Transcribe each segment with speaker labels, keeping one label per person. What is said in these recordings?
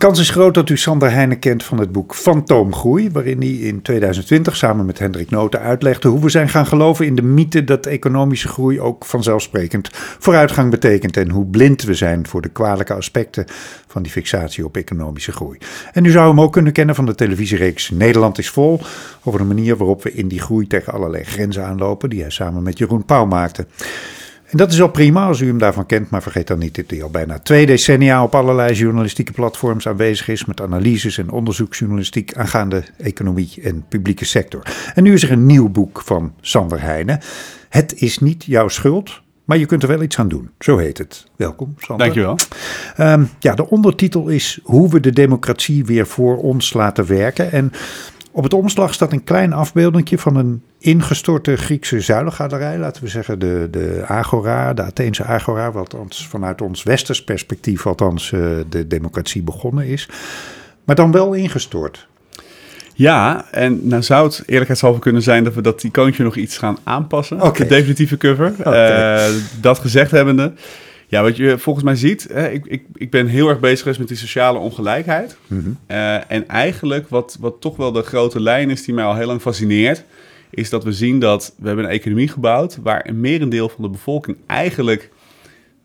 Speaker 1: De kans is groot dat u Sander Heijnen kent van het boek Fantoomgroei, waarin hij in 2020 samen met Hendrik Noten uitlegde hoe we zijn gaan geloven in de mythe dat economische groei ook vanzelfsprekend vooruitgang betekent en hoe blind we zijn voor de kwalijke aspecten van die fixatie op economische groei. En u zou hem ook kunnen kennen van de televisiereeks Nederland is vol, over de manier waarop we in die groei tegen allerlei grenzen aanlopen die hij samen met Jeroen Pauw maakte. En dat is al prima als u hem daarvan kent, maar vergeet dan niet dat hij al bijna twee decennia op allerlei journalistieke platforms aanwezig is met analyses en onderzoeksjournalistiek aangaande economie en publieke sector. En nu is er een nieuw boek van Sander Heijnen. Het is niet jouw schuld, maar je kunt er wel iets aan doen. Zo heet het. Welkom, Sander.
Speaker 2: Dankjewel.
Speaker 1: Um, ja, de ondertitel is Hoe we de democratie weer voor ons laten werken. En op het omslag staat een klein afbeeldingje van een ingestorte Griekse zuilengalerij. Laten we zeggen de, de Agora, de Atheense Agora, wat ons, vanuit ons westers perspectief althans uh, de democratie begonnen is. Maar dan wel ingestort.
Speaker 2: Ja, en nou zou het eerlijkheidshalve kunnen zijn dat we dat icoontje nog iets gaan aanpassen.
Speaker 1: Okay.
Speaker 2: De definitieve cover. Okay. Uh, dat gezegd hebbende. Ja, wat je volgens mij ziet, hè, ik, ik, ik ben heel erg bezig geweest met die sociale ongelijkheid. Mm -hmm. uh, en eigenlijk wat, wat toch wel de grote lijn is die mij al heel lang fascineert, is dat we zien dat we hebben een economie gebouwd waar een merendeel van de bevolking eigenlijk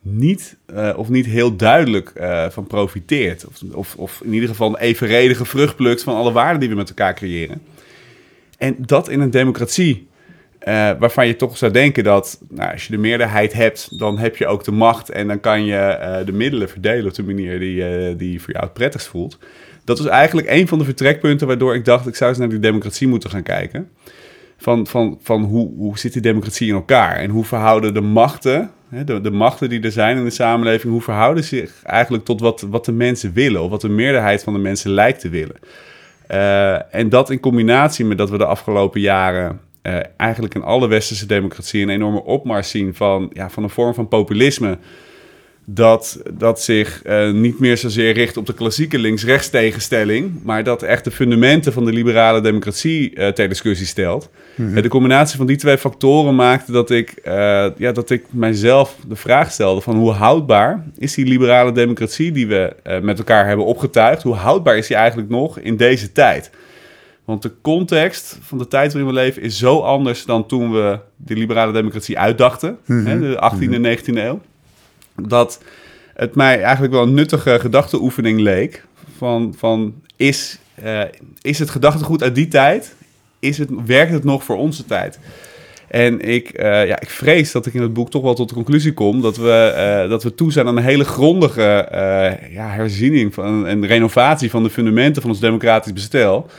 Speaker 2: niet uh, of niet heel duidelijk uh, van profiteert. Of, of, of in ieder geval een evenredige vrucht plukt van alle waarden die we met elkaar creëren. En dat in een democratie uh, waarvan je toch zou denken dat nou, als je de meerderheid hebt, dan heb je ook de macht en dan kan je uh, de middelen verdelen op de manier die, uh, die voor jou het prettigst voelt. Dat was eigenlijk een van de vertrekpunten waardoor ik dacht, ik zou eens naar die democratie moeten gaan kijken. Van, van, van hoe, hoe zit die democratie in elkaar en hoe verhouden de machten, hè, de, de machten die er zijn in de samenleving, hoe verhouden zich eigenlijk tot wat, wat de mensen willen of wat de meerderheid van de mensen lijkt te willen. en dat in combinatie met dat we de afgelopen jaren uh, eigenlijk in alle westerse democratieën een enorme opmars zien van, ja, van een vorm van populisme. Dat, dat zich uh, niet meer zozeer richt op de klassieke links-rechts tegenstelling, maar dat echt de fundamenten van de liberale democratie uh, ter discussie stelt. Mm -hmm. de combinatie van die twee factoren maakte dat ik, ja, dat ik mijzelf de vraag stelde van hoe houdbaar is die liberale democratie die we met elkaar hebben opgetuigd, hoe houdbaar is die eigenlijk nog in deze tijd? Want de context van de tijd waarin we leven is zo anders dan toen we de liberale democratie uitdachten, mm -hmm. hè, de 18e en 19e eeuw. Dat het mij eigenlijk wel een nuttige gedachteoefening leek. Van, van is, uh, is het gedachtegoed uit die tijd? Is het, werkt het nog voor onze tijd? En ik, uh, ja, ik vrees dat ik in het boek toch wel tot de conclusie kom dat we, uh, dat we toe zijn aan een hele grondige ja, herziening van, en renovatie van de fundamenten van ons democratisch bestel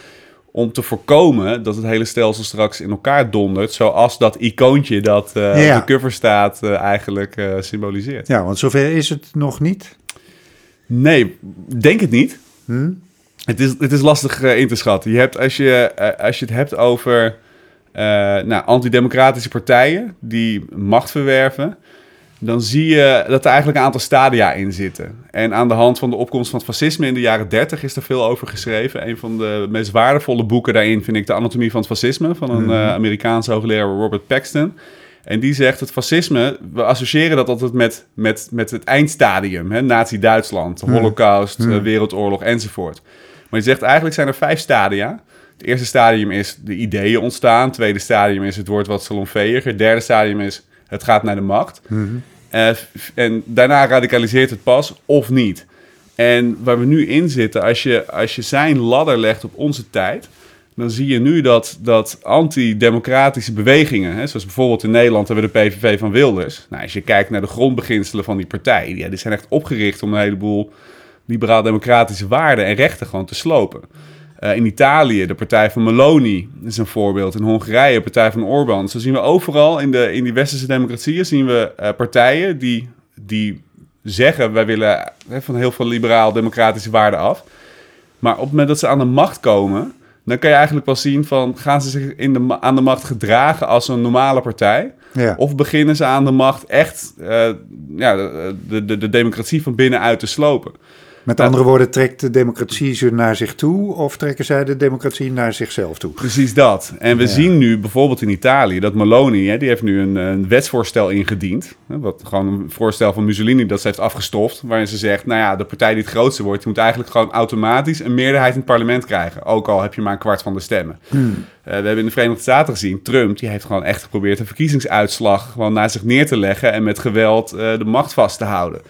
Speaker 2: om te voorkomen dat het hele stelsel straks in elkaar dondert, zoals dat icoontje dat uh, ja. op de cover staat uh, eigenlijk uh, symboliseert.
Speaker 1: Ja, want zover is het nog niet?
Speaker 2: Nee, denk het niet. Hm? Het, is, het is lastig in te schatten. Je hebt, als, je, als je het hebt over nou, antidemocratische partijen die macht verwerven, dan zie je dat er eigenlijk een aantal stadia in zitten. En aan de hand van de opkomst van het fascisme in de jaren 30 is er veel over geschreven. Een van de meest waardevolle boeken daarin vind ik De Anatomie van het Fascisme van een uh, Amerikaanse hoogleraar Robert Paxton. En die zegt het fascisme, we associëren dat altijd met, met, met het eindstadium. Hè? Nazi-Duitsland, de holocaust, mm. uh, wereldoorlog enzovoort. Maar je zegt eigenlijk zijn er vijf stadia. Het eerste stadium is de ideeën ontstaan. Het tweede stadium is het wordt wat salonveeëger. Het derde stadium is het gaat naar de macht. Mm -hmm. uh, en daarna radicaliseert het pas of niet. En waar we nu in zitten, als je, als je zijn ladder legt op onze tijd, dan zie je nu dat, dat antidemocratische bewegingen, hè, zoals bijvoorbeeld in Nederland hebben we de PVV van Wilders. Nou, als je kijkt naar de grondbeginselen van die partij, ja, die zijn echt opgericht om een heleboel liberaal-democratische waarden en rechten gewoon te slopen. Uh, in Italië, de partij van Meloni is een voorbeeld. In Hongarije, de partij van Orbán. Zo zien we overal in, de, in die westerse democratieën zien we uh, partijen die, die zeggen... wij willen hè, van heel veel liberaal-democratische waarden af. Maar op het moment dat ze aan de macht komen... dan kan je eigenlijk wel zien van... gaan ze zich in de, aan de macht gedragen als een normale partij... Ja. Of beginnen ze aan de macht echt uh, ja, de, de, de democratie van binnenuit te slopen?
Speaker 1: Met andere woorden, trekt de democratie ze naar zich toe of trekken zij de democratie naar zichzelf toe?
Speaker 2: Precies dat. En we zien nu bijvoorbeeld in Italië dat Meloni, hè, die heeft nu een, een wetsvoorstel ingediend. Hè, wat gewoon een voorstel van Mussolini dat ze heeft afgestoft. Waarin ze zegt, nou ja, de partij die het grootste wordt, die moet eigenlijk gewoon automatisch een meerderheid in het parlement krijgen. Ook al heb je maar een kwart van de stemmen. Hmm. Uh, we hebben in de Verenigde Staten gezien, Trump, die heeft gewoon echt geprobeerd een verkiezingsuitslag gewoon naar zich neer te leggen en met geweld uh, de macht vast te houden.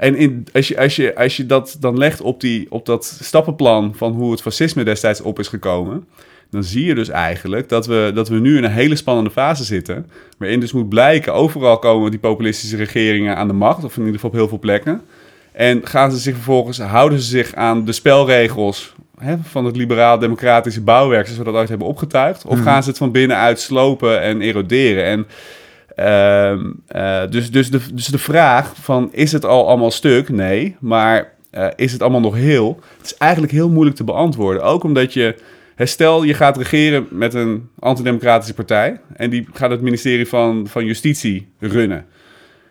Speaker 2: En in, als, je, als, je, als je dat dan legt op, die, op dat stappenplan van hoe het fascisme destijds op is gekomen, dan zie je dus eigenlijk dat we, dat we nu in een hele spannende fase zitten. Waarin dus moet blijken, overal komen die populistische regeringen aan de macht, of in ieder geval op heel veel plekken. En gaan ze zich vervolgens, houden ze zich aan de spelregels hè, van het liberaal-democratische bouwwerk, zoals we dat ooit hebben opgetuigd? Of mhm. gaan ze het van binnenuit slopen en eroderen? En Ehm, eh, dus, dus, de, dus de vraag van is het al allemaal stuk? Nee, maar uh, is het allemaal nog heel? Het is eigenlijk heel moeilijk te beantwoorden. Ook omdat je, stel je gaat regeren met een antidemocratische partij en die gaat het ministerie van, van Justitie runnen.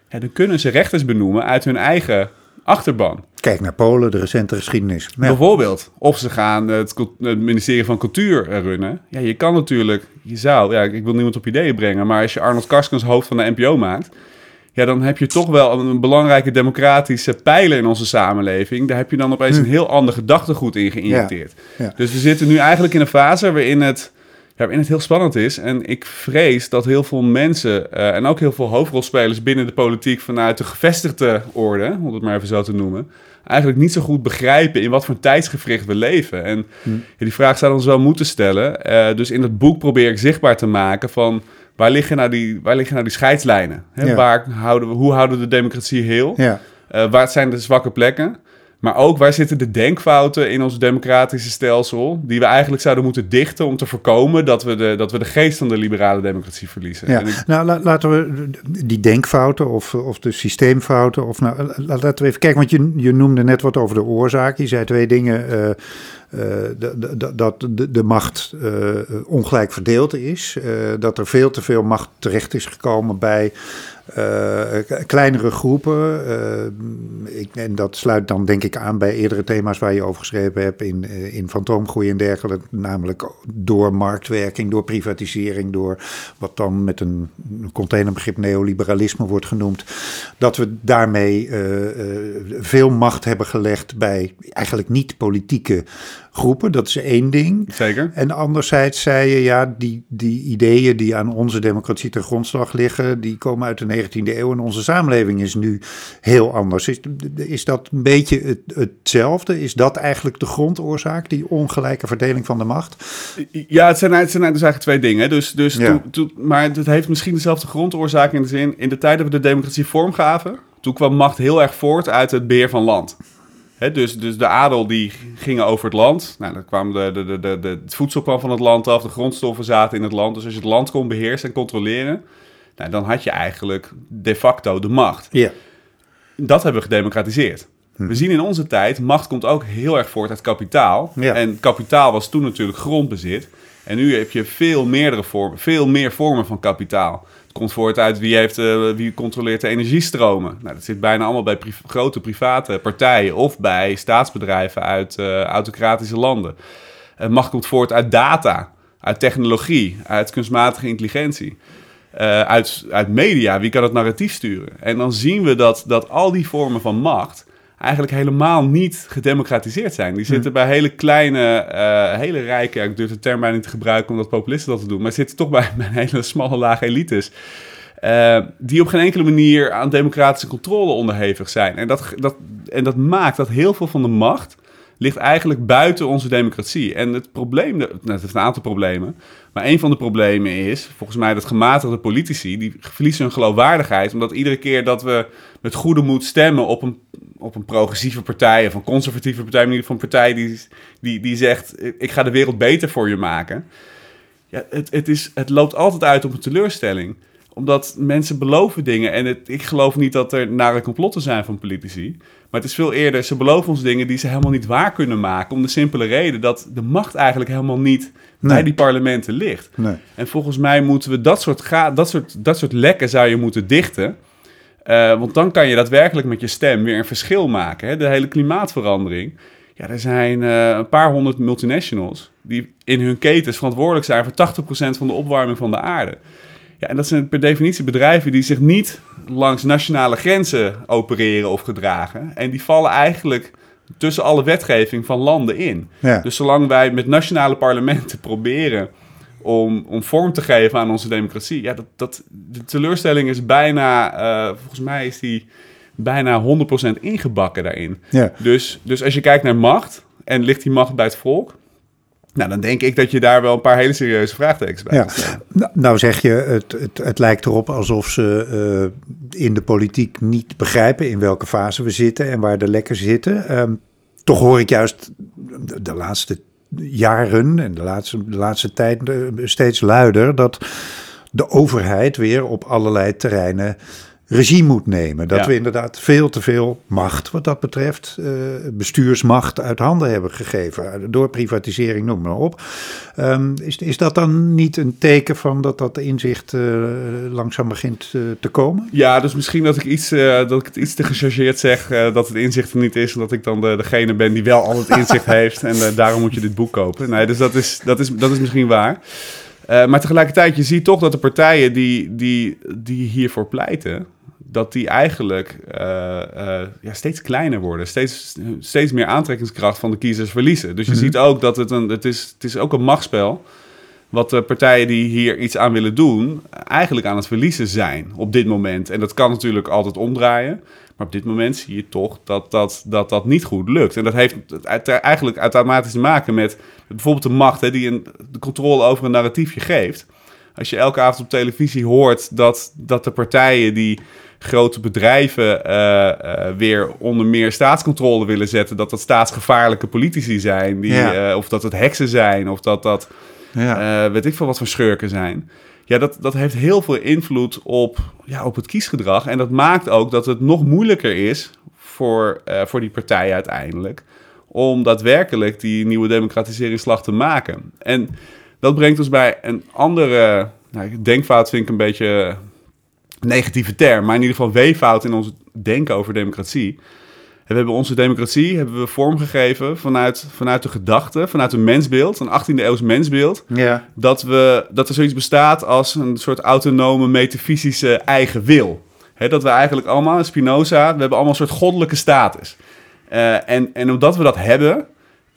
Speaker 2: Dan kunnen ze rechters benoemen uit hun eigen achterban.
Speaker 1: Kijk naar Polen, de recente geschiedenis.
Speaker 2: Bijvoorbeeld. Of ze gaan het, het, ministerie van Cultuur runnen. Ja, je kan natuurlijk, je zou, ja, ik wil niemand op ideeën brengen, maar als je Arnold Karskens hoofd van de NPO maakt, ja, dan heb je toch wel een belangrijke democratische pijler in onze samenleving. Daar heb je dan opeens hm. een heel ander gedachtegoed in geïnjecteerd. Ja, Dus we zitten nu eigenlijk in een fase waarin het waarin het heel spannend is. En ik vrees dat heel veel mensen uh, en ook heel veel hoofdrolspelers binnen de politiek vanuit de gevestigde orde, om het maar even zo te noemen, eigenlijk niet zo goed begrijpen in wat voor tijdsgevricht we leven. En hm. die vraag zou ons wel moeten stellen. Uh, dus in het boek probeer ik zichtbaar te maken van waar liggen nou die, waar liggen nou die scheidslijnen? Hè? Waar houden we, hoe houden we de democratie heel? Ja. Uh, waar zijn de zwakke plekken? Maar ook waar zitten de denkfouten in ons democratische stelsel, die we eigenlijk zouden moeten dichten om te voorkomen dat we de, dat we de geest van de liberale democratie verliezen.
Speaker 1: Ja. Nou, laten we die denkfouten of, of de systeemfouten, of nou, laten we even kijken, want je, je noemde net wat over de oorzaak. Je zei twee dingen. Uh, dat de, macht uh, ongelijk verdeeld is. Uh, dat er veel te veel macht terecht is gekomen bij kleinere groepen. Ik, en dat sluit dan denk ik aan bij eerdere thema's waar je over geschreven hebt in, in fantoomgroei en dergelijke. Namelijk door marktwerking, door privatisering, door wat dan met een containerbegrip neoliberalisme wordt genoemd. Dat we daarmee veel macht hebben gelegd bij eigenlijk niet politieke groepen. Dat is één ding.
Speaker 2: Zeker.
Speaker 1: En anderzijds zei je, ja, die, die ideeën die aan onze democratie ten grondslag liggen, die komen uit de 19e eeuw en onze samenleving is nu heel anders. Is, is dat een beetje het, hetzelfde? Is dat eigenlijk de grondoorzaak, die ongelijke verdeling van de macht?
Speaker 2: Ja, het zijn, het zijn dus eigenlijk twee dingen. Dus, dus ja. maar het heeft misschien dezelfde grondoorzaak in de zin, in de tijd dat we de democratie vormgaven, toen kwam macht heel erg voort uit het beheer van land dus, dus de adel die gingen over het land. Nou, dan kwam de, de, de, de, het voedsel kwam van het land af, de grondstoffen zaten in het land. Dus als je het land kon beheersen en controleren, nou, dan had je eigenlijk de facto de macht.
Speaker 1: Ja.
Speaker 2: Dat hebben we gedemocratiseerd. Hm. We zien in onze tijd, macht komt ook heel erg voort uit kapitaal. Ja. En kapitaal was toen natuurlijk grondbezit. En nu heb je veel, meerdere vormen, veel meer vormen van kapitaal komt voort uit wie, heeft, uh, wie controleert de energiestromen. Nou, dat zit bijna allemaal bij grote private partijen of bij staatsbedrijven uit uh, autocratische landen. Uh, macht komt voort uit data, uit technologie, uit kunstmatige intelligentie. uit, uit media, wie kan het narratief sturen? En dan zien we dat, dat al die vormen van macht eigenlijk helemaal niet gedemocratiseerd zijn. Die zitten bij hele kleine, uh, hele rijke, ik durf de term bijna niet te gebruiken omdat populisten dat te doen, maar zitten toch bij, bij hele smalle lage elites. Uh, die op geen enkele manier aan democratische controle onderhevig zijn. En dat, dat, en dat maakt dat heel veel van de macht ligt eigenlijk buiten onze democratie. En het probleem, nou, het heeft een aantal problemen, maar een van de problemen is, volgens mij, dat gematigde politici, die verliezen hun geloofwaardigheid, omdat iedere keer dat we met goede moed stemmen op een, op een progressieve partij of een conservatieve partij, in ieder een partij die, die, die zegt, ik ga de wereld beter voor je maken. Ja, het, het, is, het loopt altijd uit op een teleurstelling omdat mensen beloven dingen. En het, ik geloof niet dat er nare complotten zijn van politici. Maar het is veel eerder, ze beloven ons dingen die ze helemaal niet waar kunnen maken. Om de simpele reden dat de macht eigenlijk helemaal niet bij die parlementen ligt.
Speaker 1: Nee.
Speaker 2: En volgens mij moeten we dat soort, ga, dat, soort, dat soort lekken zou je moeten dichten. Uh, want dan kan je daadwerkelijk met je stem weer een verschil maken. Hè? De hele klimaatverandering. Ja, er zijn uh, een paar honderd multinationals die in hun ketens verantwoordelijk zijn voor 80% van de opwarming van de aarde. Ja, en dat zijn per definitie bedrijven die zich niet langs nationale grenzen opereren of gedragen. En die vallen eigenlijk tussen alle wetgeving van landen in. Ja. Dus zolang wij met nationale parlementen proberen om, om vorm te geven aan onze democratie, ja, dat, dat, de teleurstelling is bijna, uh, volgens mij is die bijna 100% ingebakken daarin. Ja. Dus, dus als je kijkt naar macht en ligt die macht bij het volk, nou, dan denk ik dat je daar wel een paar hele serieuze vraagtekens bij hebt.
Speaker 1: Ja. Nou, nou zeg je, het, het, het lijkt erop alsof ze uh, in de politiek niet begrijpen in welke fase we zitten en waar de lekker zitten. Um, toch hoor ik juist de, de laatste jaren en de laatste, de laatste tijd uh, steeds luider dat de overheid weer op allerlei terreinen regie moet nemen. Dat we inderdaad veel te veel macht, wat dat betreft, uh, bestuursmacht uit handen hebben gegeven. Door privatisering, noem maar op. Um, is, is dat dan niet een teken van dat dat inzicht uh, langzaam begint uh, te komen?
Speaker 2: Ja, dus misschien dat ik, iets, dat ik het iets te gechargeerd zeg dat het inzicht er niet is. En dat ik dan de, degene ben die wel al het inzicht heeft. En daarom moet je dit boek kopen. Nee, dus dat is, dat is, dat is misschien waar. maar tegelijkertijd, je ziet toch dat de partijen die, die, die hiervoor pleiten, dat die eigenlijk uh, uh, ja, steeds kleiner worden. Steeds, steeds meer aantrekkingskracht van de kiezers verliezen. Dus je mhm. ziet ook dat het een, het is, het is ook een machtsspel. Wat de partijen die hier iets aan willen doen, eigenlijk aan het verliezen zijn op dit moment. En dat kan natuurlijk altijd omdraaien. Maar op dit moment zie je toch dat dat, dat, dat niet goed lukt. En dat heeft eigenlijk automatisch te maken met bijvoorbeeld de macht hè, die een, de controle over een narratiefje geeft. Als je elke avond op televisie hoort dat, dat de partijen die grote bedrijven uh, uh, weer onder meer staatscontrole willen zetten. Dat dat staatsgevaarlijke politici zijn. Die, ja. uh, of dat het heksen zijn. Of dat dat ja. weet ik veel wat voor schurken zijn. Ja, dat, dat heeft heel veel invloed op, ja, op het kiesgedrag. En dat maakt ook dat het nog moeilijker is voor, voor die partijen uiteindelijk. Om daadwerkelijk die nieuwe democratiseringsslag te maken. En dat brengt ons bij een andere nou, denkfout, vind ik een beetje negatieve term, maar in ieder geval weeffout in ons denken over democratie. we hebben onze democratie hebben we vormgegeven vanuit, vanuit de gedachte, vanuit een mensbeeld, een 18e eeuws mensbeeld. Ja. Dat, we, dat er zoiets bestaat als een soort autonome metafysische eigen wil. dat we eigenlijk allemaal, Spinoza, we hebben allemaal een soort goddelijke status. Uh, en, en omdat we dat hebben,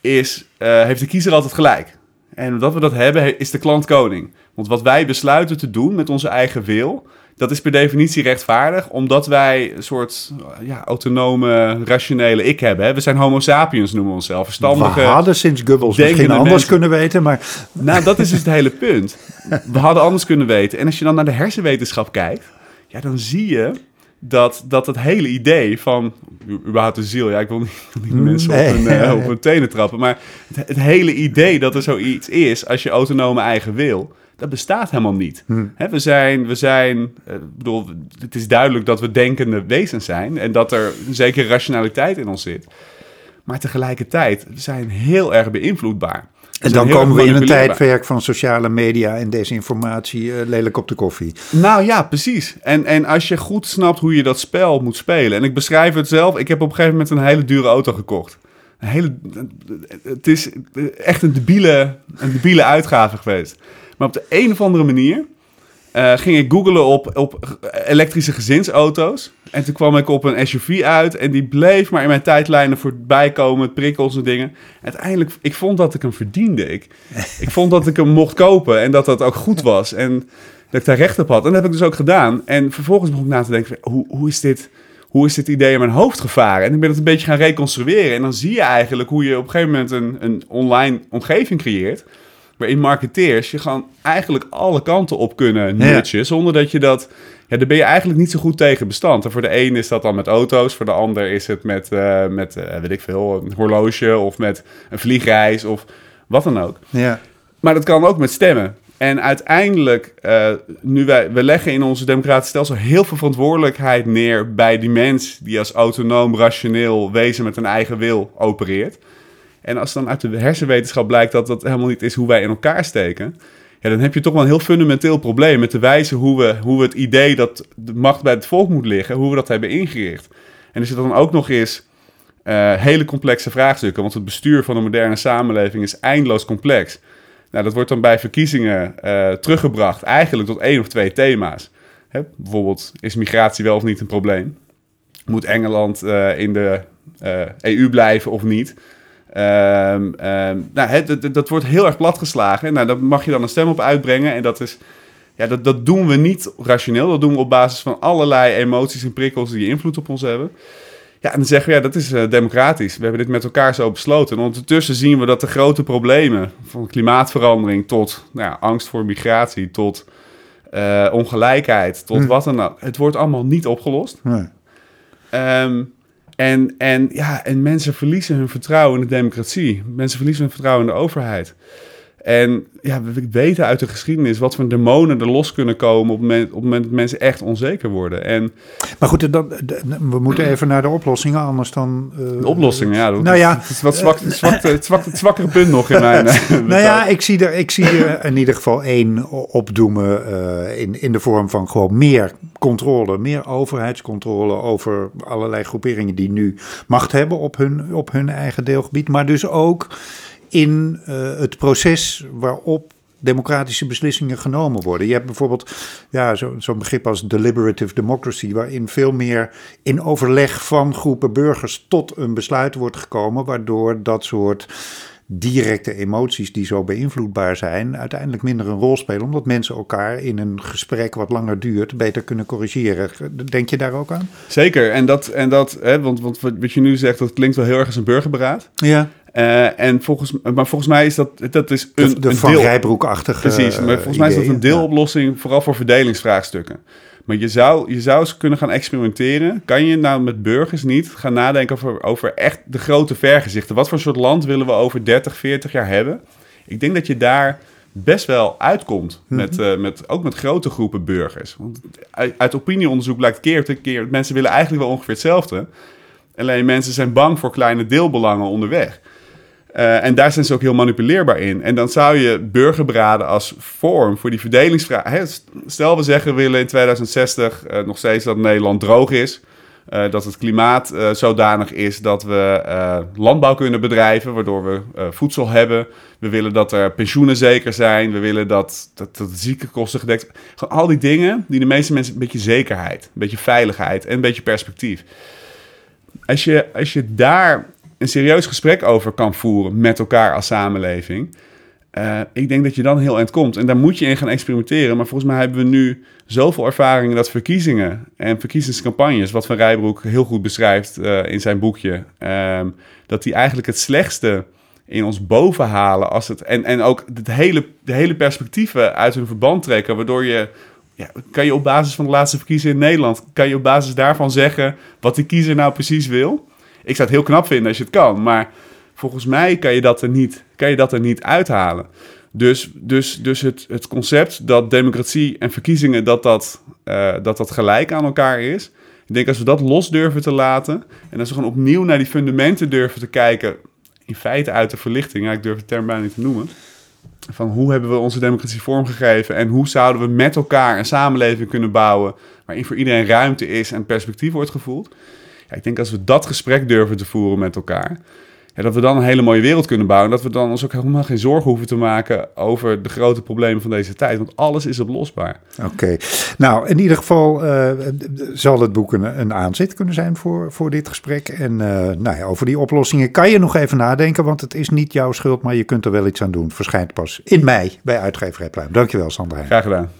Speaker 2: is, uh, heeft de kiezer altijd gelijk. En omdat we dat hebben, is de klant koning. Want wat wij besluiten te doen met onze eigen wil, dat is per definitie rechtvaardig, omdat wij een soort ja, autonome, rationele ik hebben. Hè? We zijn homo sapiens, noemen we onszelf. Verstandige,
Speaker 1: we hadden sinds Goebbels misschien anders mensen. kunnen weten, maar...
Speaker 2: Nou, dat is dus het hele punt. We hadden anders kunnen weten. En als je dan naar de hersenwetenschap kijkt, ja, dan zie je dat, dat het hele idee van, überhaupt de ziel, ja, ik wil niet, niet mensen op, hun, uh, op hun tenen trappen, maar het, het hele idee dat er zoiets is als je autonome eigen wil dat bestaat helemaal niet. Hmm. we zijn, we zijn uh, bedoel, het is duidelijk dat we denkende wezens zijn en dat er een zekere rationaliteit in ons zit. Maar tegelijkertijd, we zijn heel erg beïnvloedbaar.
Speaker 1: En dan komen we in een tijdperk van sociale media en desinformatie uh, lelijk op de koffie.
Speaker 2: Nou ja, precies. En, en als je goed snapt hoe je dat spel moet spelen. En ik beschrijf het zelf. Ik heb op een gegeven moment een hele dure auto gekocht. Een hele, het is echt een debiele, een debiele uitgave geweest. Maar op de een of andere manier uh, ging ik googlen op, op elektrische gezinsauto's. En toen kwam ik op een SUV uit. En die bleef maar in mijn tijdlijnen voorbij komen. Prikkels en dingen. Uiteindelijk, ik vond dat ik hem verdiende. Ik, ik vond dat ik hem mocht kopen. En dat dat ook goed was. En dat ik daar recht op had. En dat heb ik dus ook gedaan. En vervolgens begon ik na te denken: hoe, hoe is dit hoe is dit idee in mijn hoofd gevaren? En ik ben het een beetje gaan reconstrueren. En dan zie je eigenlijk hoe je op een gegeven moment een, een online omgeving creëert in marketeers je gewoon eigenlijk alle kanten op kunnen nutchen. Zonder dat je dat... Ja, daar ben je eigenlijk niet zo goed tegen bestand. En voor de een is dat dan met auto's. Voor de ander is het met, uh, met uh, weet ik veel, een horloge of met een vliegreis of wat dan ook. Ja. Maar dat kan ook met stemmen. En uiteindelijk, uh, nu wij, we leggen in onze democratische stelsel heel veel verantwoordelijkheid neer bij die mens die als autonoom, rationeel wezen met een eigen wil opereert. En als dan uit de hersenwetenschap blijkt dat dat helemaal niet is hoe wij in elkaar steken, Ja, dan heb je toch wel een heel fundamenteel probleem met de wijze hoe we, hoe we het idee dat de macht bij het volk moet liggen, hoe we dat hebben ingericht. En er zitten dan ook nog eens uh, hele complexe vraagstukken, want het bestuur van een moderne samenleving is eindeloos complex. Nou, dat wordt dan bij verkiezingen uh, teruggebracht eigenlijk tot één of twee thema's. Bijvoorbeeld, is migratie wel of niet een probleem? Moet Engeland uh, in de EU blijven of niet? Um, um, nou, dat, dat wordt heel erg platgeslagen. Nou, daar mag je dan een stem op uitbrengen. En dat is ja, dat, dat doen we niet rationeel. Dat doen we op basis van allerlei emoties en prikkels die invloed op ons hebben. Ja, en dan zeggen we, ja, dat is uh, democratisch. We hebben dit met elkaar zo besloten. En ondertussen zien we dat de grote problemen... van klimaatverandering tot nou ja, angst voor migratie... tot uh, ongelijkheid, tot hm. wat dan ook... het wordt allemaal niet opgelost. Nee. Um, en, en, ja, en mensen verliezen hun vertrouwen in de democratie. Mensen verliezen hun vertrouwen in de overheid. En ja, we weten uit de geschiedenis wat voor demonen er los kunnen komen op het moment, op het moment dat mensen echt onzeker worden. En,
Speaker 1: maar goed, dan, we moeten even naar de oplossingen, anders dan...
Speaker 2: Uh, de oplossingen, ja. Dat, nou ja, het is wat zwak, het, zwak, het, zwak, het zwakkere punt nog in mijn...
Speaker 1: nou ja, ik zie, er, ik zie er in ieder geval één opdoemen uh, in, in de vorm van gewoon meer controle, meer overheidscontrole over allerlei groeperingen die nu macht hebben op hun, op hun eigen deelgebied, maar dus ook in uh, het proces waarop democratische beslissingen genomen worden. Je hebt bijvoorbeeld ja, zo'n zo begrip als deliberative democracy, waarin veel meer in overleg van groepen burgers tot een besluit wordt gekomen, waardoor dat soort directe emoties die zo beïnvloedbaar zijn, uiteindelijk minder een rol spelen, omdat mensen elkaar in een gesprek wat langer duurt beter kunnen corrigeren. Denk je daar ook aan?
Speaker 2: Zeker, en dat, en dat hè, want, want wat je nu zegt, dat klinkt wel heel erg als een burgerberaad.
Speaker 1: Ja.
Speaker 2: Uh, en volgens, maar volgens mij is dat, dat is een,
Speaker 1: de, de
Speaker 2: een
Speaker 1: Van Rijbroekachtige
Speaker 2: Precies, maar volgens mij is dat een deeloplossing, vooral voor verdelingsvraagstukken. Maar je zou, je zou eens kunnen gaan experimenteren. Kan je nou met burgers niet gaan nadenken over, over echt de grote vergezichten? Wat voor soort land willen we over 30, 40 jaar hebben? Ik denk dat je daar best wel uitkomt. Mhm. Met, uh, met, ook met grote groepen burgers. Want uit, uit opinieonderzoek blijkt keer op keer... mensen willen eigenlijk wel ongeveer hetzelfde. Alleen mensen zijn bang voor kleine deelbelangen onderweg. Uh, en daar zijn ze ook heel manipuleerbaar in. En dan zou je burgerberaden als vorm voor die verdelingsvraag. Stel we zeggen we willen in 2060 uh, nog steeds dat Nederland droog is. Uh, dat het klimaat zodanig is dat we landbouw kunnen bedrijven, waardoor we voedsel hebben. We willen dat er pensioenen zeker zijn. We willen dat, dat, dat de ziekenkosten gedekt zijn. Gewoon al die dingen die de meeste mensen een beetje zekerheid, een beetje veiligheid en een beetje perspectief. Als je, als je daar een serieus gesprek over kan voeren met elkaar als samenleving. Uh, ik denk dat je dan heel eind komt. En daar moet je in gaan experimenteren. Maar volgens mij hebben we nu zoveel ervaring dat verkiezingen en verkiezingscampagnes, wat Van Rijbroek heel goed beschrijft uh, in zijn boekje, um, dat die eigenlijk het slechtste in ons boven halen. Als het, en, en ook het hele, de hele perspectieven uit hun verband trekken, waardoor je ja, kan je op basis van de laatste verkiezingen in Nederland, kan je op basis daarvan zeggen wat de kiezer nou precies wil? Ik zou het heel knap vinden als je het kan, maar volgens mij kan je dat er niet, kan je dat er niet uithalen. Dus, dus, dus het, het concept dat democratie en verkiezingen dat dat, uh, dat dat gelijk aan elkaar is. Ik denk als we dat los durven te laten en als we gewoon opnieuw naar die fundamenten durven te kijken, in feite uit de verlichting, ja, ik durf de term bijna niet te noemen, van hoe hebben we onze democratie vormgegeven en hoe zouden we met elkaar een samenleving kunnen bouwen waarin voor iedereen ruimte is en perspectief wordt gevoeld ik denk als we dat gesprek durven te voeren met elkaar, ja, dat we dan een hele mooie wereld kunnen bouwen. En dat we dan ons ook helemaal geen zorgen hoeven te maken over de grote problemen van deze tijd. Want alles is oplosbaar.
Speaker 1: Oké. Nou, in ieder geval uh, zal het boek een, een, aanzet kunnen zijn voor, voor dit gesprek. En uh, nou ja, over die oplossingen kan je nog even nadenken. Want het is niet jouw schuld, maar je kunt er wel iets aan doen. Verschijnt pas in mei bij Uitgeverij Pluim. Dankjewel, Sander
Speaker 2: Graag gedaan.